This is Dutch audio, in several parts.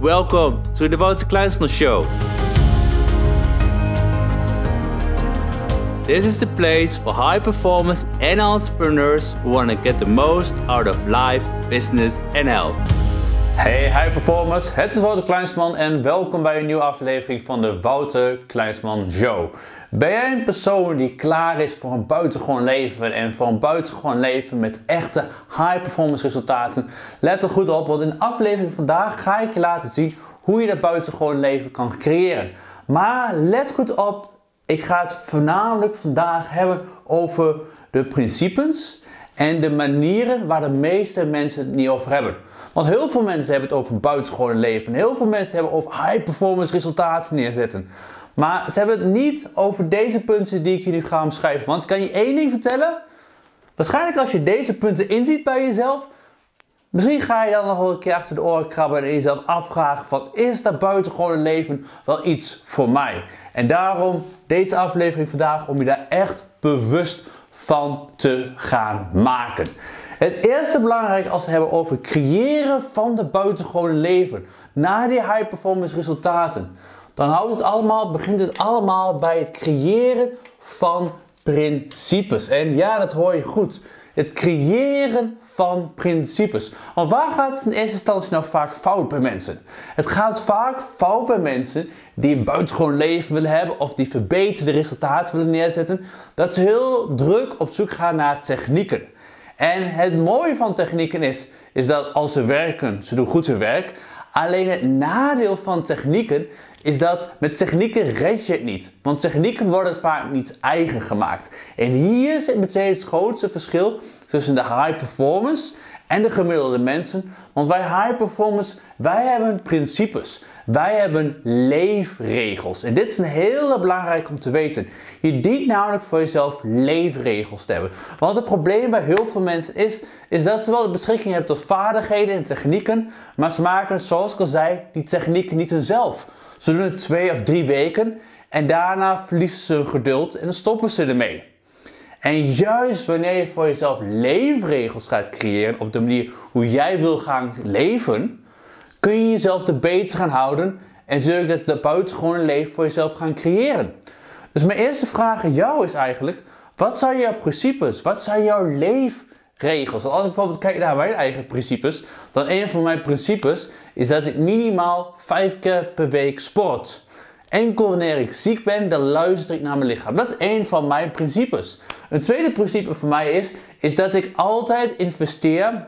Welcome to the Wouter Kleinsman Show. This is the place for high performers and entrepreneurs who want to get the most out of life, business and health. Hey high performers, het is Wouter Kleinsman en welkom bij een nieuwe aflevering van de Wouter Kleinsman Show. Ben jij een persoon die klaar is voor een buitengewoon leven en voor een buitengewoon leven met echte high performance resultaten? Let er goed op, want in de aflevering vandaag ga ik je laten zien hoe je dat buitengewoon leven kan creëren. Maar let goed op, ik ga het voornamelijk vandaag hebben over de principes en de manieren waar de meeste mensen het niet over hebben. Want heel veel mensen hebben het over buitengewoon leven. Heel veel mensen hebben over high performance resultaten neerzetten. Maar ze hebben het niet over deze punten die ik je nu ga omschrijven. Want ik kan je één ding vertellen. Waarschijnlijk als je deze punten inziet bij jezelf. Misschien ga je dan nog wel een keer achter de oren krabben en jezelf afvragen van is dat buitengewoon leven wel iets voor mij? En daarom deze aflevering vandaag om je daar echt bewust van te gaan maken. Het eerste belangrijk als we het hebben over creëren van de buitengewone leven. Naar die high performance resultaten. Dan houdt het allemaal, begint het allemaal bij het creëren van principes. En ja, dat hoor je goed. Het creëren van principes. Want waar gaat het in eerste instantie nou vaak fout bij mensen? Het gaat vaak fout bij mensen die een buitengewoon leven willen hebben of die verbeterde resultaten willen neerzetten. Dat ze heel druk op zoek gaan naar technieken. En het mooie van technieken is, is dat als ze werken, ze doen goed hun werk. Alleen het nadeel van technieken is dat met technieken red je het niet. Want technieken worden vaak niet eigen gemaakt. En hier zit meteen het grootste verschil tussen de high performance en de gemiddelde mensen. Want bij high performance, wij hebben principes. Wij hebben leefregels. En dit is een hele belangrijk om te weten. Je dient namelijk voor jezelf leefregels te hebben. Want het probleem bij heel veel mensen is, is dat ze wel de beschikking hebben tot vaardigheden en technieken. Maar ze maken, zoals ik al zei, die technieken niet hunzelf. Ze doen het twee of drie weken en daarna verliezen ze hun geduld en dan stoppen ze ermee. En juist wanneer je voor jezelf leefregels gaat creëren op de manier hoe jij wil gaan leven, kun je jezelf er beter gaan houden en zul je dat buitengewone leven voor jezelf gaan creëren. Dus mijn eerste vraag aan jou is eigenlijk, wat zijn jouw principes? Wat zijn jouw leefregels? Als ik bijvoorbeeld kijk naar mijn eigen principes, dan een van mijn principes is dat ik minimaal vijf keer per week sport. Enkel wanneer ik ziek ben, dan luister ik naar mijn lichaam. Dat is één van mijn principes. Een tweede principe voor mij is, is dat ik altijd investeer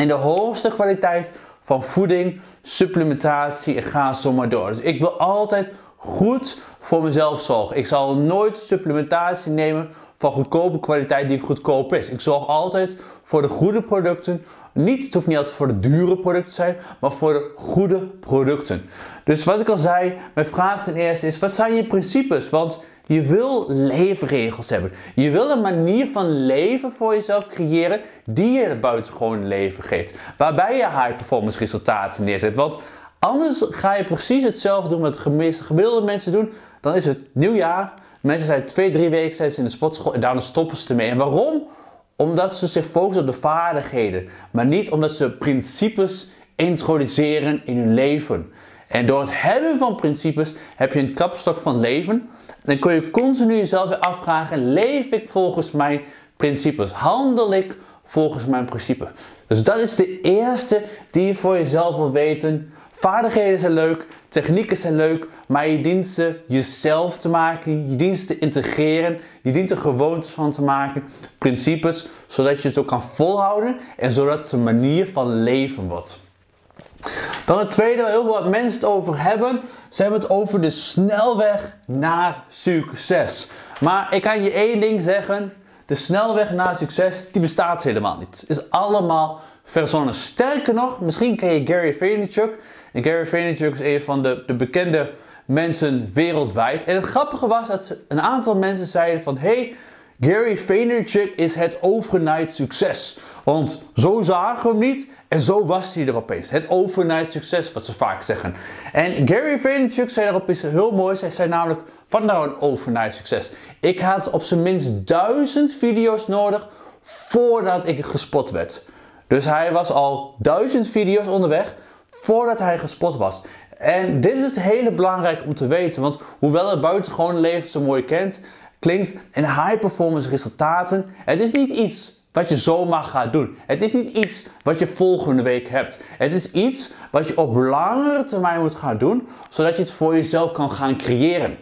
in de hoogste kwaliteit van voeding, supplementatie en ga zo maar door. Dus ik wil altijd goed voor mezelf zorgen. Ik zal nooit supplementatie nemen van goedkope kwaliteit die goedkoop is. Ik zorg altijd voor de goede producten. Niet, het hoeft niet altijd voor de dure producten te zijn, maar voor de goede producten. Dus wat ik al zei, mijn vraag ten eerste is: wat zijn je principes? Want je wil leefregels hebben. Je wil een manier van leven voor jezelf creëren die je buitengewoon leven geeft. Waarbij je high performance resultaten neerzet. Want anders ga je precies hetzelfde doen wat gemiddelde mensen doen. Dan is het nieuwjaar. Mensen zijn twee, drie weken zijn ze in de sportschool en daarna stoppen ze ermee. En waarom? Omdat ze zich focussen op de vaardigheden. Maar niet omdat ze principes introduceren in hun leven. En door het hebben van principes heb je een kapstok van leven. Dan kun je continu jezelf weer afvragen: leef ik volgens mijn principes? Handel ik volgens mijn principes? Dus dat is de eerste die je voor jezelf wil weten. Vaardigheden zijn leuk, technieken zijn leuk, maar je dient ze jezelf te maken, je dient ze te integreren, je dient er gewoontes van te maken, principes, zodat je het ook kan volhouden en zodat het een manier van leven wordt. Dan het tweede waar heel veel mensen het over hebben. Ze hebben het over de snelweg naar succes. Maar ik kan je één ding zeggen. De snelweg naar succes, die bestaat helemaal niet. Het is allemaal verzonnen. Sterker nog, misschien ken je Gary Vaynerchuk. En Gary Vaynerchuk is een van de, de bekende mensen wereldwijd. En het grappige was dat een aantal mensen zeiden van... Hey, Gary Vaynerchuk is het overnight succes. Want zo zagen we hem niet en zo was hij er opeens. Het overnight succes, wat ze vaak zeggen. En Gary Vaynerchuk zei erop iets heel moois. Hij zei namelijk, wat nou een overnight succes? Ik had op zijn minst duizend video's nodig voordat ik gespot werd. Dus hij was al duizend video's onderweg voordat hij gespot was. En dit is het hele belangrijk om te weten, want hoewel het buitengewoon leven zo mooi kent, klinkt en high performance resultaten, het is niet iets wat je zomaar gaat doen. Het is niet iets wat je volgende week hebt. Het is iets wat je op langere termijn moet gaan doen, zodat je het voor jezelf kan gaan creëren.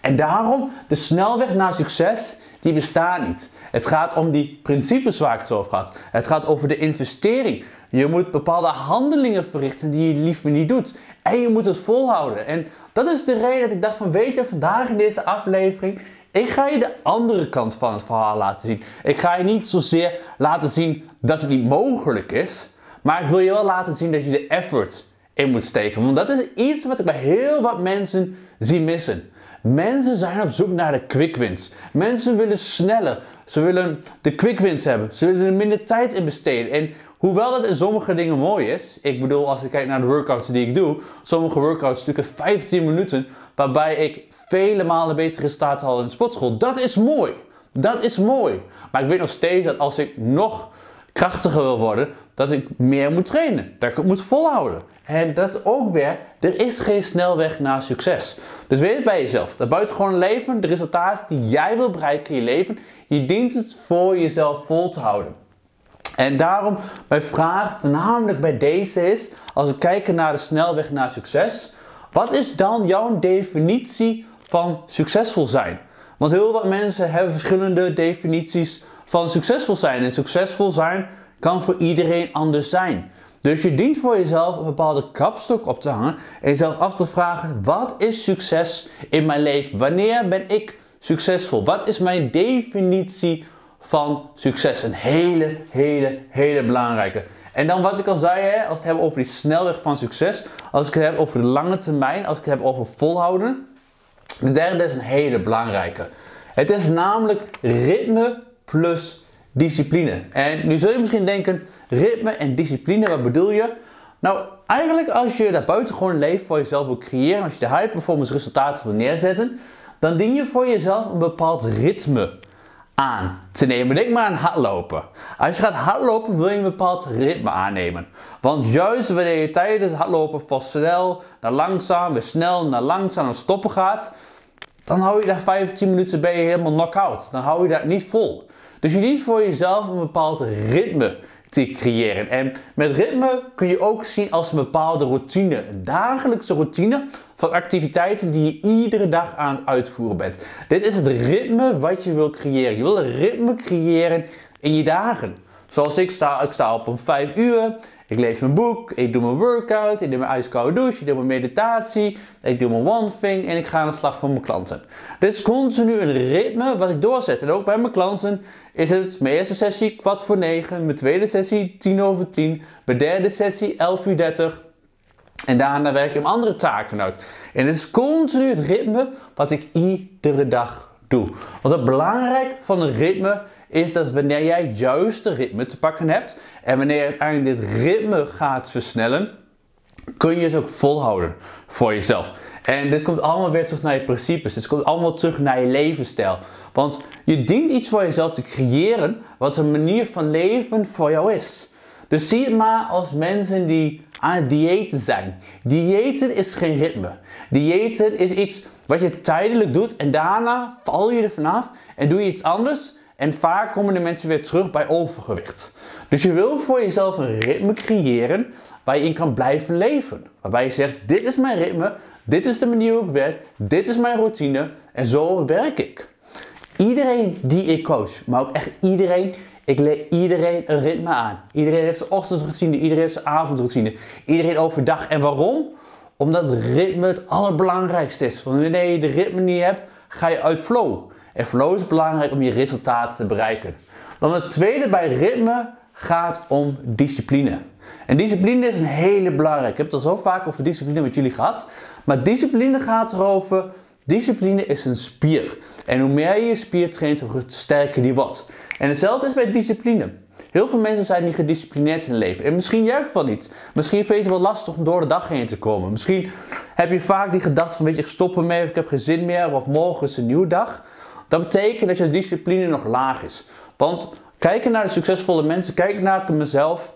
En daarom, de snelweg naar succes, die bestaat niet. Het gaat om die principes waar ik het over had. Het gaat over de investering. Je moet bepaalde handelingen verrichten die je liever niet doet. En je moet het volhouden. En dat is de reden dat ik dacht van weet je, vandaag in deze aflevering ik ga je de andere kant van het verhaal laten zien. Ik ga je niet zozeer laten zien dat het niet mogelijk is, maar ik wil je wel laten zien dat je de effort in moet steken. Want dat is iets wat ik bij heel wat mensen zie missen. Mensen zijn op zoek naar de quick wins. Mensen willen sneller. Ze willen de quick wins hebben. Ze willen er minder tijd in besteden. En hoewel dat in sommige dingen mooi is, ik bedoel als ik kijk naar de workouts die ik doe, sommige workouts stukken 15 minuten, waarbij ik vele malen betere resultaten had in de sportschool. Dat is mooi. Dat is mooi. Maar ik weet nog steeds dat als ik nog krachtiger wil worden, dat ik meer moet trainen. Dat ik het moet volhouden. En dat is ook weer, er is geen snelweg naar succes. Dus weet het bij jezelf. Dat buitengewoon leven, de resultaten die jij wil bereiken in je leven, je dient het voor jezelf vol te houden. En daarom, mijn vraag voornamelijk bij deze is, als we kijken naar de snelweg naar succes, wat is dan jouw definitie van succesvol zijn? Want heel wat mensen hebben verschillende definities van succesvol zijn. En succesvol zijn kan voor iedereen anders zijn. Dus je dient voor jezelf een bepaalde kapstok op te hangen en jezelf af te vragen: wat is succes in mijn leven? Wanneer ben ik succesvol? Wat is mijn definitie van succes? Een hele, hele, hele belangrijke. En dan wat ik al zei, hè, als we het hebben over die snelweg van succes, als ik het heb over de lange termijn, als ik het heb over volhouden. De derde is een hele belangrijke. Het is namelijk ritme plus discipline. En nu zul je misschien denken, ritme en discipline, wat bedoel je? Nou, eigenlijk als je dat buitengewoon leven voor jezelf wil creëren, als je de high performance resultaten wil neerzetten, dan dien je voor jezelf een bepaald ritme aan te nemen. Denk maar aan hardlopen. Als je gaat hardlopen wil je een bepaald ritme aannemen. Want juist wanneer je tijdens hardlopen van snel naar langzaam, weer snel naar langzaam naar stoppen gaat, dan hou je daar 15 minuten ben je helemaal knock-out. Dan hou je dat niet vol. Dus je dient voor jezelf een bepaald ritme te creëren. En met ritme kun je ook zien als een bepaalde routine, een dagelijkse routine van activiteiten die je iedere dag aan het uitvoeren bent. Dit is het ritme wat je wil creëren. Je wil een ritme creëren in je dagen. Zoals ik sta, ik sta op om 5 uur, ik lees mijn boek, ik doe mijn workout, ik doe mijn ijskoude douche, ik doe mijn meditatie, ik doe mijn one thing en ik ga aan de slag voor mijn klanten. Dit is continu een ritme wat ik doorzet. En ook bij mijn klanten is het mijn eerste sessie kwart voor 9, mijn tweede sessie 10 over 10, mijn derde sessie 11 uur 30. En daarna werk ik mijn andere taken uit. En het is continu het ritme wat ik iedere dag doe. Wat het belangrijk van een ritme is dat wanneer jij juist de ritme te pakken hebt en wanneer je uiteindelijk dit ritme gaat versnellen, kun je het ook volhouden voor jezelf. En dit komt allemaal weer terug naar je principes. Dit komt allemaal terug naar je levensstijl. Want je dient iets voor jezelf te creëren wat een manier van leven voor jou is. Dus zie het maar als mensen die aan het diëten zijn. Diëten is geen ritme. Diëten is iets wat je tijdelijk doet en daarna val je er vanaf en doe je iets anders en vaak komen de mensen weer terug bij overgewicht. Dus je wil voor jezelf een ritme creëren waar je in kan blijven leven. Waarbij je zegt, dit is mijn ritme, dit is de manier hoe ik werk, dit is mijn routine en zo werk ik. Iedereen die ik coach, maar ook echt iedereen, ik leer iedereen een ritme aan. Iedereen heeft zijn ochtendroutine, iedereen heeft zijn avondroutine, iedereen overdag. En waarom? Omdat ritme het allerbelangrijkste is. Want wanneer je de ritme niet hebt, ga je uit flow. En flow is belangrijk om je resultaten te bereiken. Dan het tweede bij ritme gaat om discipline. En discipline is een hele belangrijke. Ik heb het al zo vaak over discipline met jullie gehad. Maar discipline gaat erover. Discipline is een spier. En hoe meer je je spier traint, hoe sterker die wordt. En hetzelfde is bij discipline. Heel veel mensen zijn niet gedisciplineerd in hun leven. En misschien jij ook wel niet. Misschien vind je het wel lastig om door de dag heen te komen. Misschien heb je vaak die gedachte van weet je, ik stop ermee of ik heb geen zin meer of morgen is een nieuwe dag. Dat betekent dat je discipline nog laag is. Want kijken naar de succesvolle mensen, kijken naar mezelf.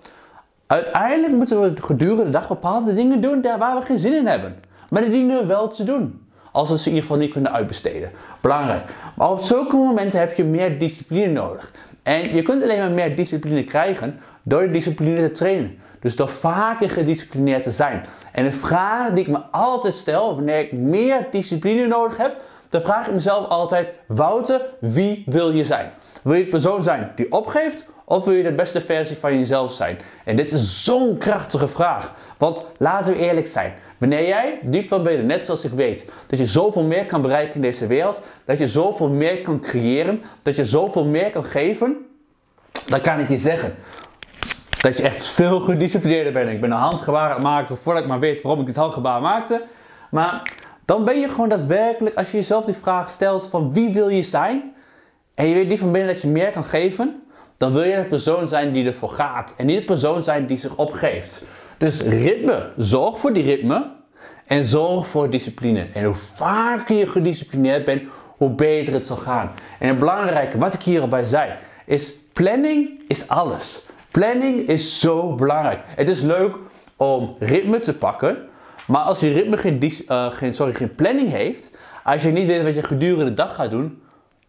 Uiteindelijk moeten we gedurende de dag bepaalde dingen doen waar we geen zin in hebben. Maar die dienen we wel te doen. Als we ze in ieder geval niet kunnen uitbesteden. Belangrijk. Maar op zulke momenten heb je meer discipline nodig. En je kunt alleen maar meer discipline krijgen door de discipline te trainen. Dus door vaker gedisciplineerd te zijn. En de vraag die ik me altijd stel wanneer ik meer discipline nodig heb, dan vraag ik mezelf altijd: Wouter, wie wil je zijn? Wil je de persoon zijn die opgeeft of wil je de beste versie van jezelf zijn? En dit is zo'n krachtige vraag. Want laten we eerlijk zijn. Wanneer jij diep van binnen, net zoals ik weet, dat je zoveel meer kan bereiken in deze wereld, dat je zoveel meer kan creëren, dat je zoveel meer kan geven, dan kan ik je zeggen dat je echt veel gedisciplineerder bent. Ik ben een handgebaar aan het maken voordat ik maar weet waarom ik dit handgebaar maakte. Maar dan ben je gewoon daadwerkelijk, als je jezelf die vraag stelt van wie wil je zijn, en je weet diep van binnen dat je meer kan geven, dan wil je de persoon zijn die ervoor gaat. En niet de persoon zijn die zich opgeeft. Dus ritme. Zorg voor die ritme. En zorg voor discipline. En hoe vaker je gedisciplineerd bent, hoe beter het zal gaan. En het belangrijke, wat ik hierbij zei, is planning is alles. Planning is zo belangrijk. Het is leuk om ritme te pakken. Maar als je ritme geen, uh, geen, sorry, geen planning heeft, als je niet weet wat je gedurende de dag gaat doen,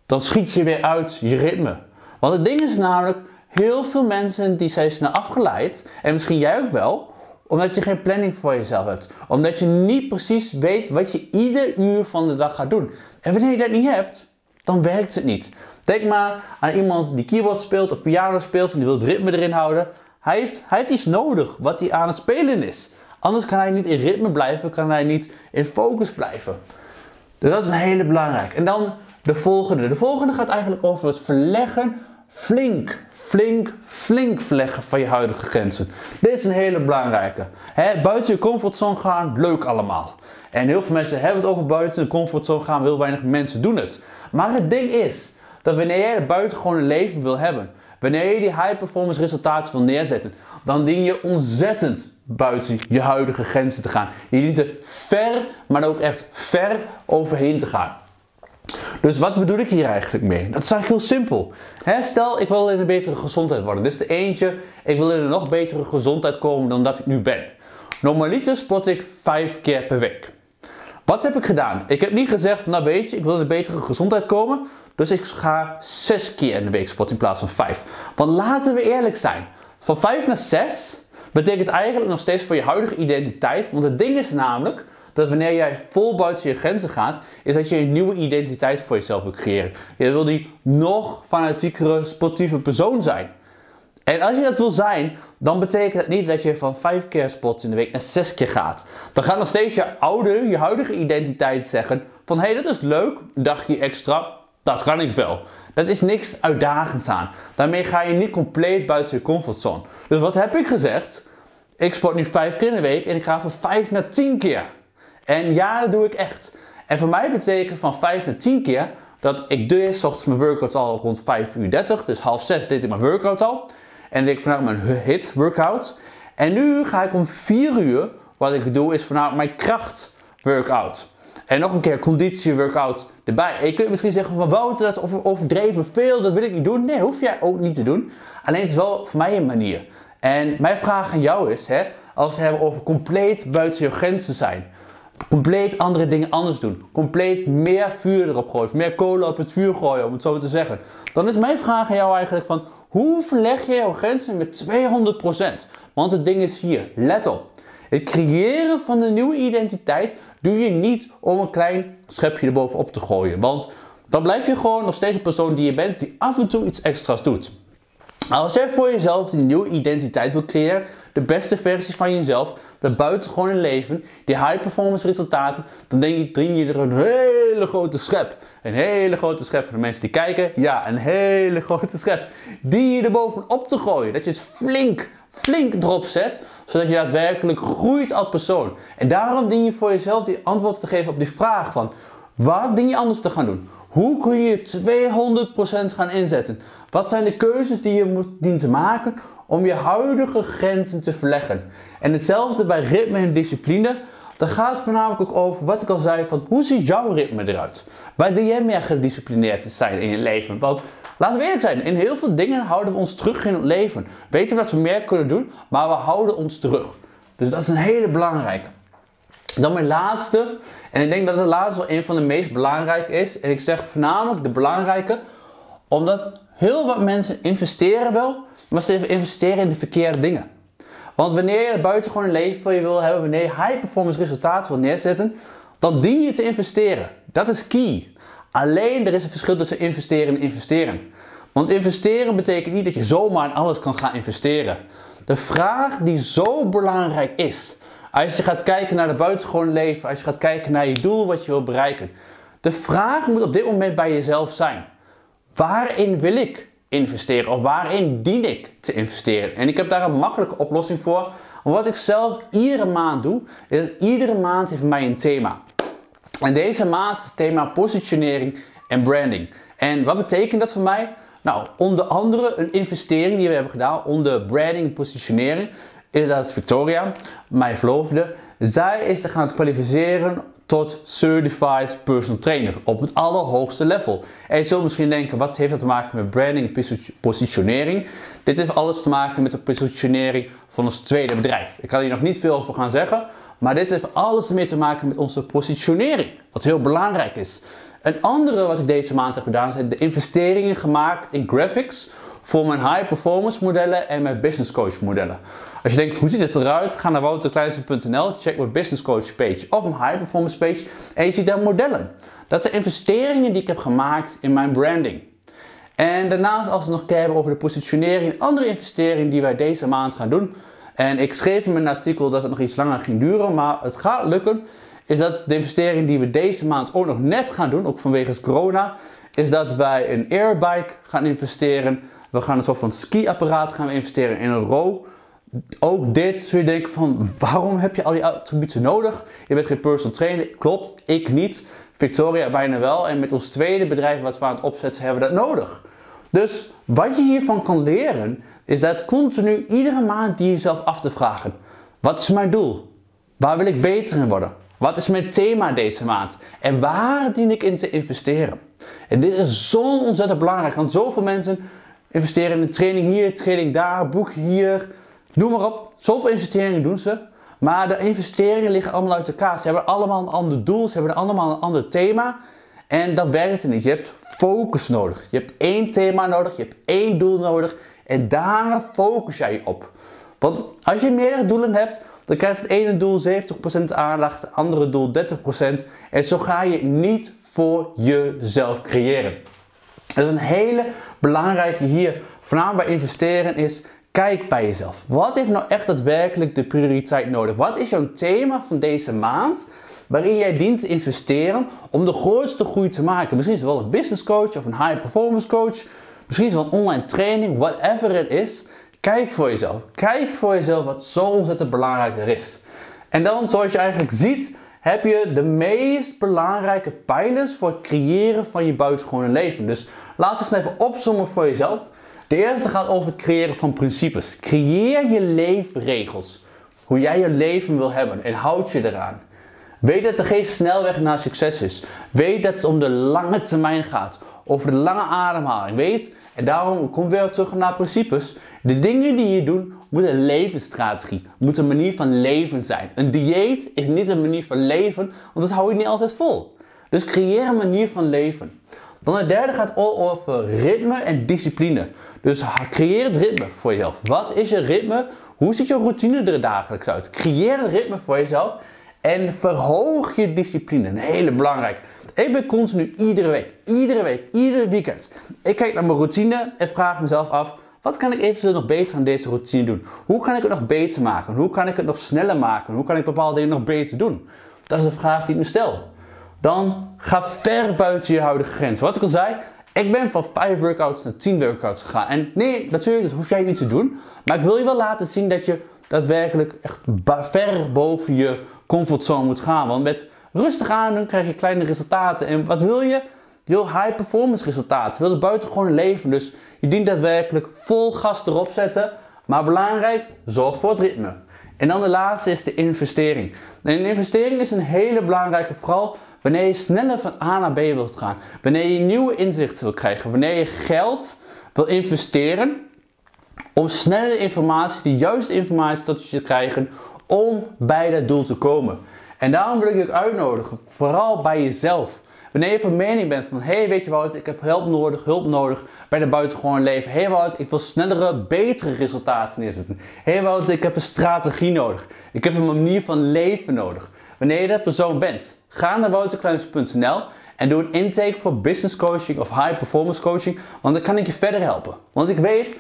dan schiet je weer uit je ritme. Want het ding is namelijk, heel veel mensen die zijn snel afgeleid, en misschien jij ook wel, omdat je geen planning voor jezelf hebt. Omdat je niet precies weet wat je ieder uur van de dag gaat doen. En wanneer je dat niet hebt, dan werkt het niet. Denk maar aan iemand die keyboard speelt of piano speelt en die wil het ritme erin houden. Hij heeft, hij heeft iets nodig wat hij aan het spelen is. Anders kan hij niet in ritme blijven, kan hij niet in focus blijven. Dus dat is een hele belangrijke. En dan de volgende. De volgende gaat eigenlijk over het verleggen flink, flink, flink verleggen van je huidige grenzen. Dit is een hele belangrijke. Buiten je comfortzone gaan, leuk allemaal. En heel veel mensen hebben het over buiten de comfortzone gaan, heel weinig mensen doen het. Maar het ding is dat wanneer jij een leven wil hebben, wanneer je die high performance resultaten wil neerzetten, dan dien je ontzettend buiten je huidige grenzen te gaan. Je dient er ver, maar ook echt ver overheen te gaan. Dus wat bedoel ik hier eigenlijk mee? Dat is eigenlijk heel simpel. stel, ik wil in een betere gezondheid worden. Dus de eentje, ik wil in een nog betere gezondheid komen dan dat ik nu ben. Normaliter sport ik vijf keer per week. Wat heb ik gedaan? Ik heb niet gezegd van, nou weet je, ik wil in een betere gezondheid komen. Dus ik ga zes keer in de week sporten in plaats van vijf. Want laten we eerlijk zijn. Van vijf naar zes betekent eigenlijk nog steeds voor je huidige identiteit. Want het ding is namelijk dat wanneer jij vol buiten je grenzen gaat, is dat je een nieuwe identiteit voor jezelf wil creëren. Je wil die nog fanatiekere, sportieve persoon zijn. En als je dat wil zijn, dan betekent dat niet dat je van vijf keer sport in de week naar zes keer gaat. Dan gaat nog steeds je oude, je huidige identiteit zeggen van hey, dat is leuk, een dagje extra, dat kan ik wel. Dat is niks uitdagends aan. Daarmee ga je niet compleet buiten je comfortzone. Dus wat heb ik gezegd? Ik sport nu vijf keer in de week en ik ga van vijf naar tien keer. En ja, dat doe ik echt. En voor mij betekent van 5 naar 10 keer dat ik doe eerst ochtends mijn workout al rond 5 uur 30. Dus half 6 deed ik mijn workout al. En ik vanuit mijn hit workout. En nu ga ik om 4 uur, wat ik doe is vanuit mijn kracht workout. En nog een keer conditie workout erbij. En je kunt misschien zeggen van Wouter, dat is overdreven veel, dat wil ik niet doen. Nee, hoef jij ook niet te doen. Alleen het is wel voor mij een manier. En mijn vraag aan jou is, hè, als we het hebben over compleet buiten je grenzen zijn compleet andere dingen anders doen. Compleet meer vuur erop gooien. Meer kolen op het vuur gooien, om het zo te zeggen. Dan is mijn vraag aan jou eigenlijk van... Hoe verleg je jouw grenzen met 200%? Want het ding is hier. Let op. Het creëren van een nieuwe identiteit doe je niet om een klein schepje erbovenop te gooien. Want dan blijf je gewoon nog steeds een persoon die je bent die af en toe iets extra's doet. Als jij voor jezelf een nieuwe identiteit wil creëren, de beste versie van jezelf, dat buitengewoon een leven, die high performance resultaten, dan denk je, dring je er een hele grote schep. Een hele grote schep voor de mensen die kijken. Ja, een hele grote schep. Die je er bovenop te gooien. Dat je het flink, flink erop zet, zodat je daadwerkelijk groeit als persoon. En daarom dien je voor jezelf die antwoord te geven op die vraag van, wat dien je anders te gaan doen? Hoe kun je 200% gaan inzetten? Wat zijn de keuzes die je moet dient te maken om je huidige grenzen te verleggen? En hetzelfde bij ritme en discipline. Dan gaat het voornamelijk ook over wat ik al zei van hoe ziet jouw ritme eruit? Waar doe jij meer gedisciplineerd zijn in je leven? Want Laten we eerlijk zijn, in heel veel dingen houden we ons terug in het leven. Weten we dat we meer kunnen doen, maar we houden ons terug. Dus dat is een hele belangrijke. Dan mijn laatste, en ik denk dat de laatste wel een van de meest belangrijke is. En ik zeg voornamelijk de belangrijke, omdat heel wat mensen investeren wel, maar ze investeren in de verkeerde dingen. Want wanneer je een leven je wil hebben, wanneer je high performance resultaten wil neerzetten, dan dien je te investeren. Dat is key. Alleen er is een verschil tussen investeren en investeren. Want investeren betekent niet dat je zomaar in alles kan gaan investeren. De vraag die zo belangrijk is, als je gaat kijken naar de buitengewone leven, als je gaat kijken naar je doel wat je wil bereiken. De vraag moet op dit moment bij jezelf zijn. Waarin wil ik investeren of waarin dien ik te investeren? En ik heb daar een makkelijke oplossing voor. Wat ik zelf iedere maand doe, is dat iedere maand heeft mij een thema. En deze maand is het thema positionering en branding. En wat betekent dat voor mij? Nou, onder andere een investering die we hebben gedaan onder branding en positionering is dat Victoria, mijn verloofde, zij is te gaan kwalificeren tot Certified Personal Trainer op het allerhoogste level. En je zult misschien denken, wat heeft dat te maken met branding en positionering? Dit heeft alles te maken met de positionering van ons tweede bedrijf. Ik kan hier nog niet veel over gaan zeggen, maar dit heeft alles mee te maken met onze positionering, wat heel belangrijk is. Een andere wat ik deze maand heb gedaan zijn de investeringen gemaakt in graphics voor mijn high performance modellen en mijn business coach modellen. Als je denkt, hoe ziet het eruit? Ga naar wouterkleinste.nl, check mijn business coach page of mijn high performance page en je ziet daar modellen. Dat zijn investeringen die ik heb gemaakt in mijn branding. En daarnaast, als we het nog hebben over de positionering, een andere investering die wij deze maand gaan doen. En ik schreef in mijn artikel dat het nog iets langer ging duren, maar het gaat lukken. Is dat de investering die we deze maand ook nog net gaan doen, ook vanwege corona, is dat wij een airbike gaan investeren. We gaan een soort van ski-apparaat gaan investeren in een row ook dit zul je denken van waarom heb je al die attributen nodig? Je bent geen personal trainer. Klopt, ik niet. Victoria bijna wel. En met ons tweede bedrijf wat we aan het opzetten hebben we dat nodig. Dus wat je hiervan kan leren is dat continu iedere maand die jezelf af te vragen. Wat is mijn doel? Waar wil ik beter in worden? Wat is mijn thema deze maand? En waar dien ik in te investeren? En dit is zo ontzettend belangrijk, want zoveel mensen investeren in een training hier, training daar, boek hier, Noem maar op, zoveel investeringen doen ze. Maar de investeringen liggen allemaal uit elkaar. Ze hebben allemaal een ander doel, ze hebben allemaal een ander thema. En dat werkt niet. Je hebt focus nodig. Je hebt één thema nodig, je hebt één doel nodig. En daar focus jij je op. Want als je meerdere doelen hebt, dan krijgt het ene doel 70% aandacht, het andere doel 30%. En zo ga je niet voor jezelf creëren. Is een hele belangrijke hier, voornamelijk bij investeren, is Kijk bij jezelf. Wat heeft nou echt daadwerkelijk de prioriteit nodig? Wat is jouw thema van deze maand waarin jij dient te investeren om de grootste groei te maken? Misschien is het wel een business coach of een high performance coach. Misschien is het wel een online training, whatever het is. Kijk voor jezelf. Kijk voor jezelf wat zo ontzettend belangrijk er is. En dan, zoals je eigenlijk ziet, heb je de meest belangrijke pijlers voor het creëren van je buitengewone leven. Dus we eens even opzommen voor jezelf. De eerste gaat over het creëren van principes. Creëer je leefregels. Hoe jij je leven wil hebben en houd je eraan. Weet dat er geen snelweg naar succes is. Weet dat het om de lange termijn gaat. Over de lange ademhaling. Weet, en daarom kom weer terug naar principes. De dingen die je doet, moet een levensstrategie. Moet een manier van leven zijn. Een dieet is niet een manier van leven, want dat hou je niet altijd vol. Dus creëer een manier van leven. Dan het derde gaat over ritme en discipline. Dus creëer het ritme voor jezelf. Wat is je ritme? Hoe ziet je routine er dagelijks uit? Creëer het ritme voor jezelf en verhoog je discipline. Een hele belangrijk. Ik ben continu iedere week, iedere week, iedere weekend. Ik kijk naar mijn routine en vraag mezelf af: wat kan ik eventueel nog beter aan deze routine doen? Hoe kan ik het nog beter maken? Hoe kan ik het nog sneller maken? Hoe kan ik bepaalde dingen nog beter doen? Dat is de vraag die ik me stel dan ga ver buiten je huidige grens. Wat ik al zei, ik ben van 5 workouts naar 10 workouts gegaan. En nee, natuurlijk, dat hoef jij niet te doen. Maar ik wil je wel laten zien dat je daadwerkelijk echt ver boven je comfortzone moet gaan. Want met rustig aan krijg je kleine resultaten. En wat wil je? Je wil high performance resultaten. Je wil buiten gewoon leven. Dus je dient daadwerkelijk vol gas erop zetten. Maar belangrijk, zorg voor het ritme. En dan de laatste is de investering. En een investering is een hele belangrijke, vooral wanneer je sneller van A naar B wilt gaan, wanneer je nieuwe inzichten wil krijgen, wanneer je geld wil investeren om snelle informatie, de juiste informatie tot je te krijgen om bij dat doel te komen. En daarom wil ik je uitnodigen, vooral bij jezelf. Wanneer je van mening bent van, hey, weet je wat, ik heb hulp nodig, hulp nodig bij de buitengewoon leven. Hey, Wout, ik wil snellere, betere resultaten neerzetten. Hey, Wout, ik heb een strategie nodig. Ik heb een manier van leven nodig. Wanneer je dat persoon bent, ga naar wouterkleins.nl en doe een intake voor business coaching of high performance coaching, want dan kan ik je verder helpen. Want ik weet,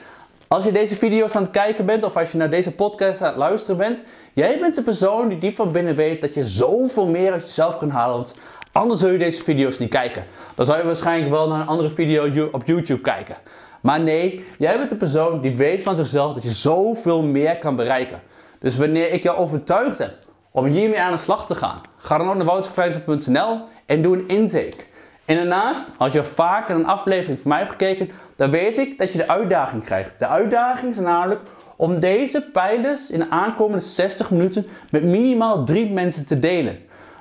als je deze video's aan het kijken bent of als je naar deze podcast aan het luisteren bent, jij bent de persoon die diep van binnen weet dat je zoveel meer uit jezelf kan halen. Want anders zul je deze video's niet kijken. Dan zou je waarschijnlijk wel naar een andere video op YouTube kijken. Maar nee, jij bent de persoon die weet van zichzelf dat je zoveel meer kan bereiken. Dus wanneer ik jou overtuigd heb om hiermee aan de slag te gaan, ga dan naar wouterkleins.nl en doe een intake. En daarnaast, als je vaker een aflevering van mij hebt gekeken, dan weet ik dat je de uitdaging krijgt. De uitdaging is namelijk om deze pijlers in de aankomende 60 minuten met minimaal drie mensen te delen.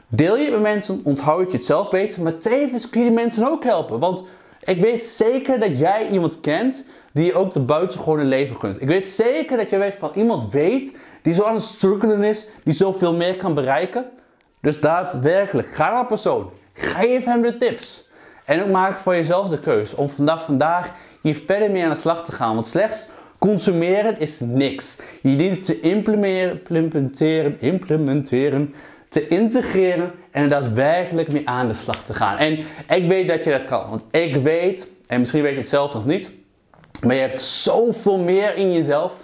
Deel je met mensen, onthoud je het zelf beter, maar tevens kun je die mensen ook helpen. Want ik weet zeker dat jij iemand kent die je ook de buitengewone leven gunt. Ik weet zeker dat jij van iemand weet die zo aan het struggelen is, die zoveel meer kan bereiken. Dus daadwerkelijk, ga naar een persoon. Geef hem de tips. En ook maak voor jezelf de keuze om vanaf vandaag hier verder mee aan de slag te gaan. Want slechts consumeren is niks. Je dient het te implementeren, implementeren, te integreren en er daadwerkelijk mee aan de slag te gaan. En ik weet dat je dat kan. Want ik weet, en misschien weet je het zelf nog niet, maar je hebt zoveel meer in jezelf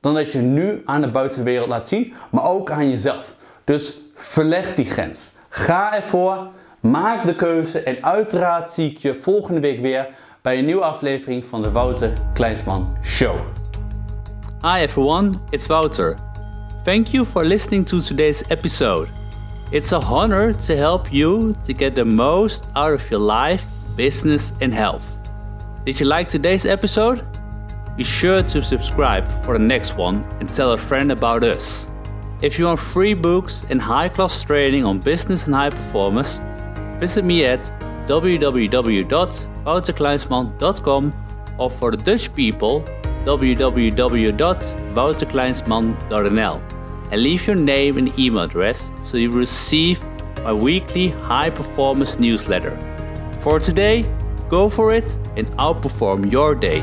dan dat je nu aan de buitenwereld laat zien, maar ook aan jezelf. Dus verleg die grens. Ga ervoor, maak de keuze en uiteraard zie ik je volgende week weer bij een nieuwe aflevering van de Wouter Kleinsman Show. Hi everyone, it's Wouter. Thank you for listening to today's episode. It's a honor to help you to get the most out of your life, business, and health. Did you like today's episode? Be sure to subscribe for the next one and tell a friend about us. If you want free books and high class training on business and high performance, visit me at www.wouterkleinsman.com or for the Dutch people, www.wouterkleinsman.nl and leave your name and email address so you receive my weekly high performance newsletter. For today, go for it and outperform your day.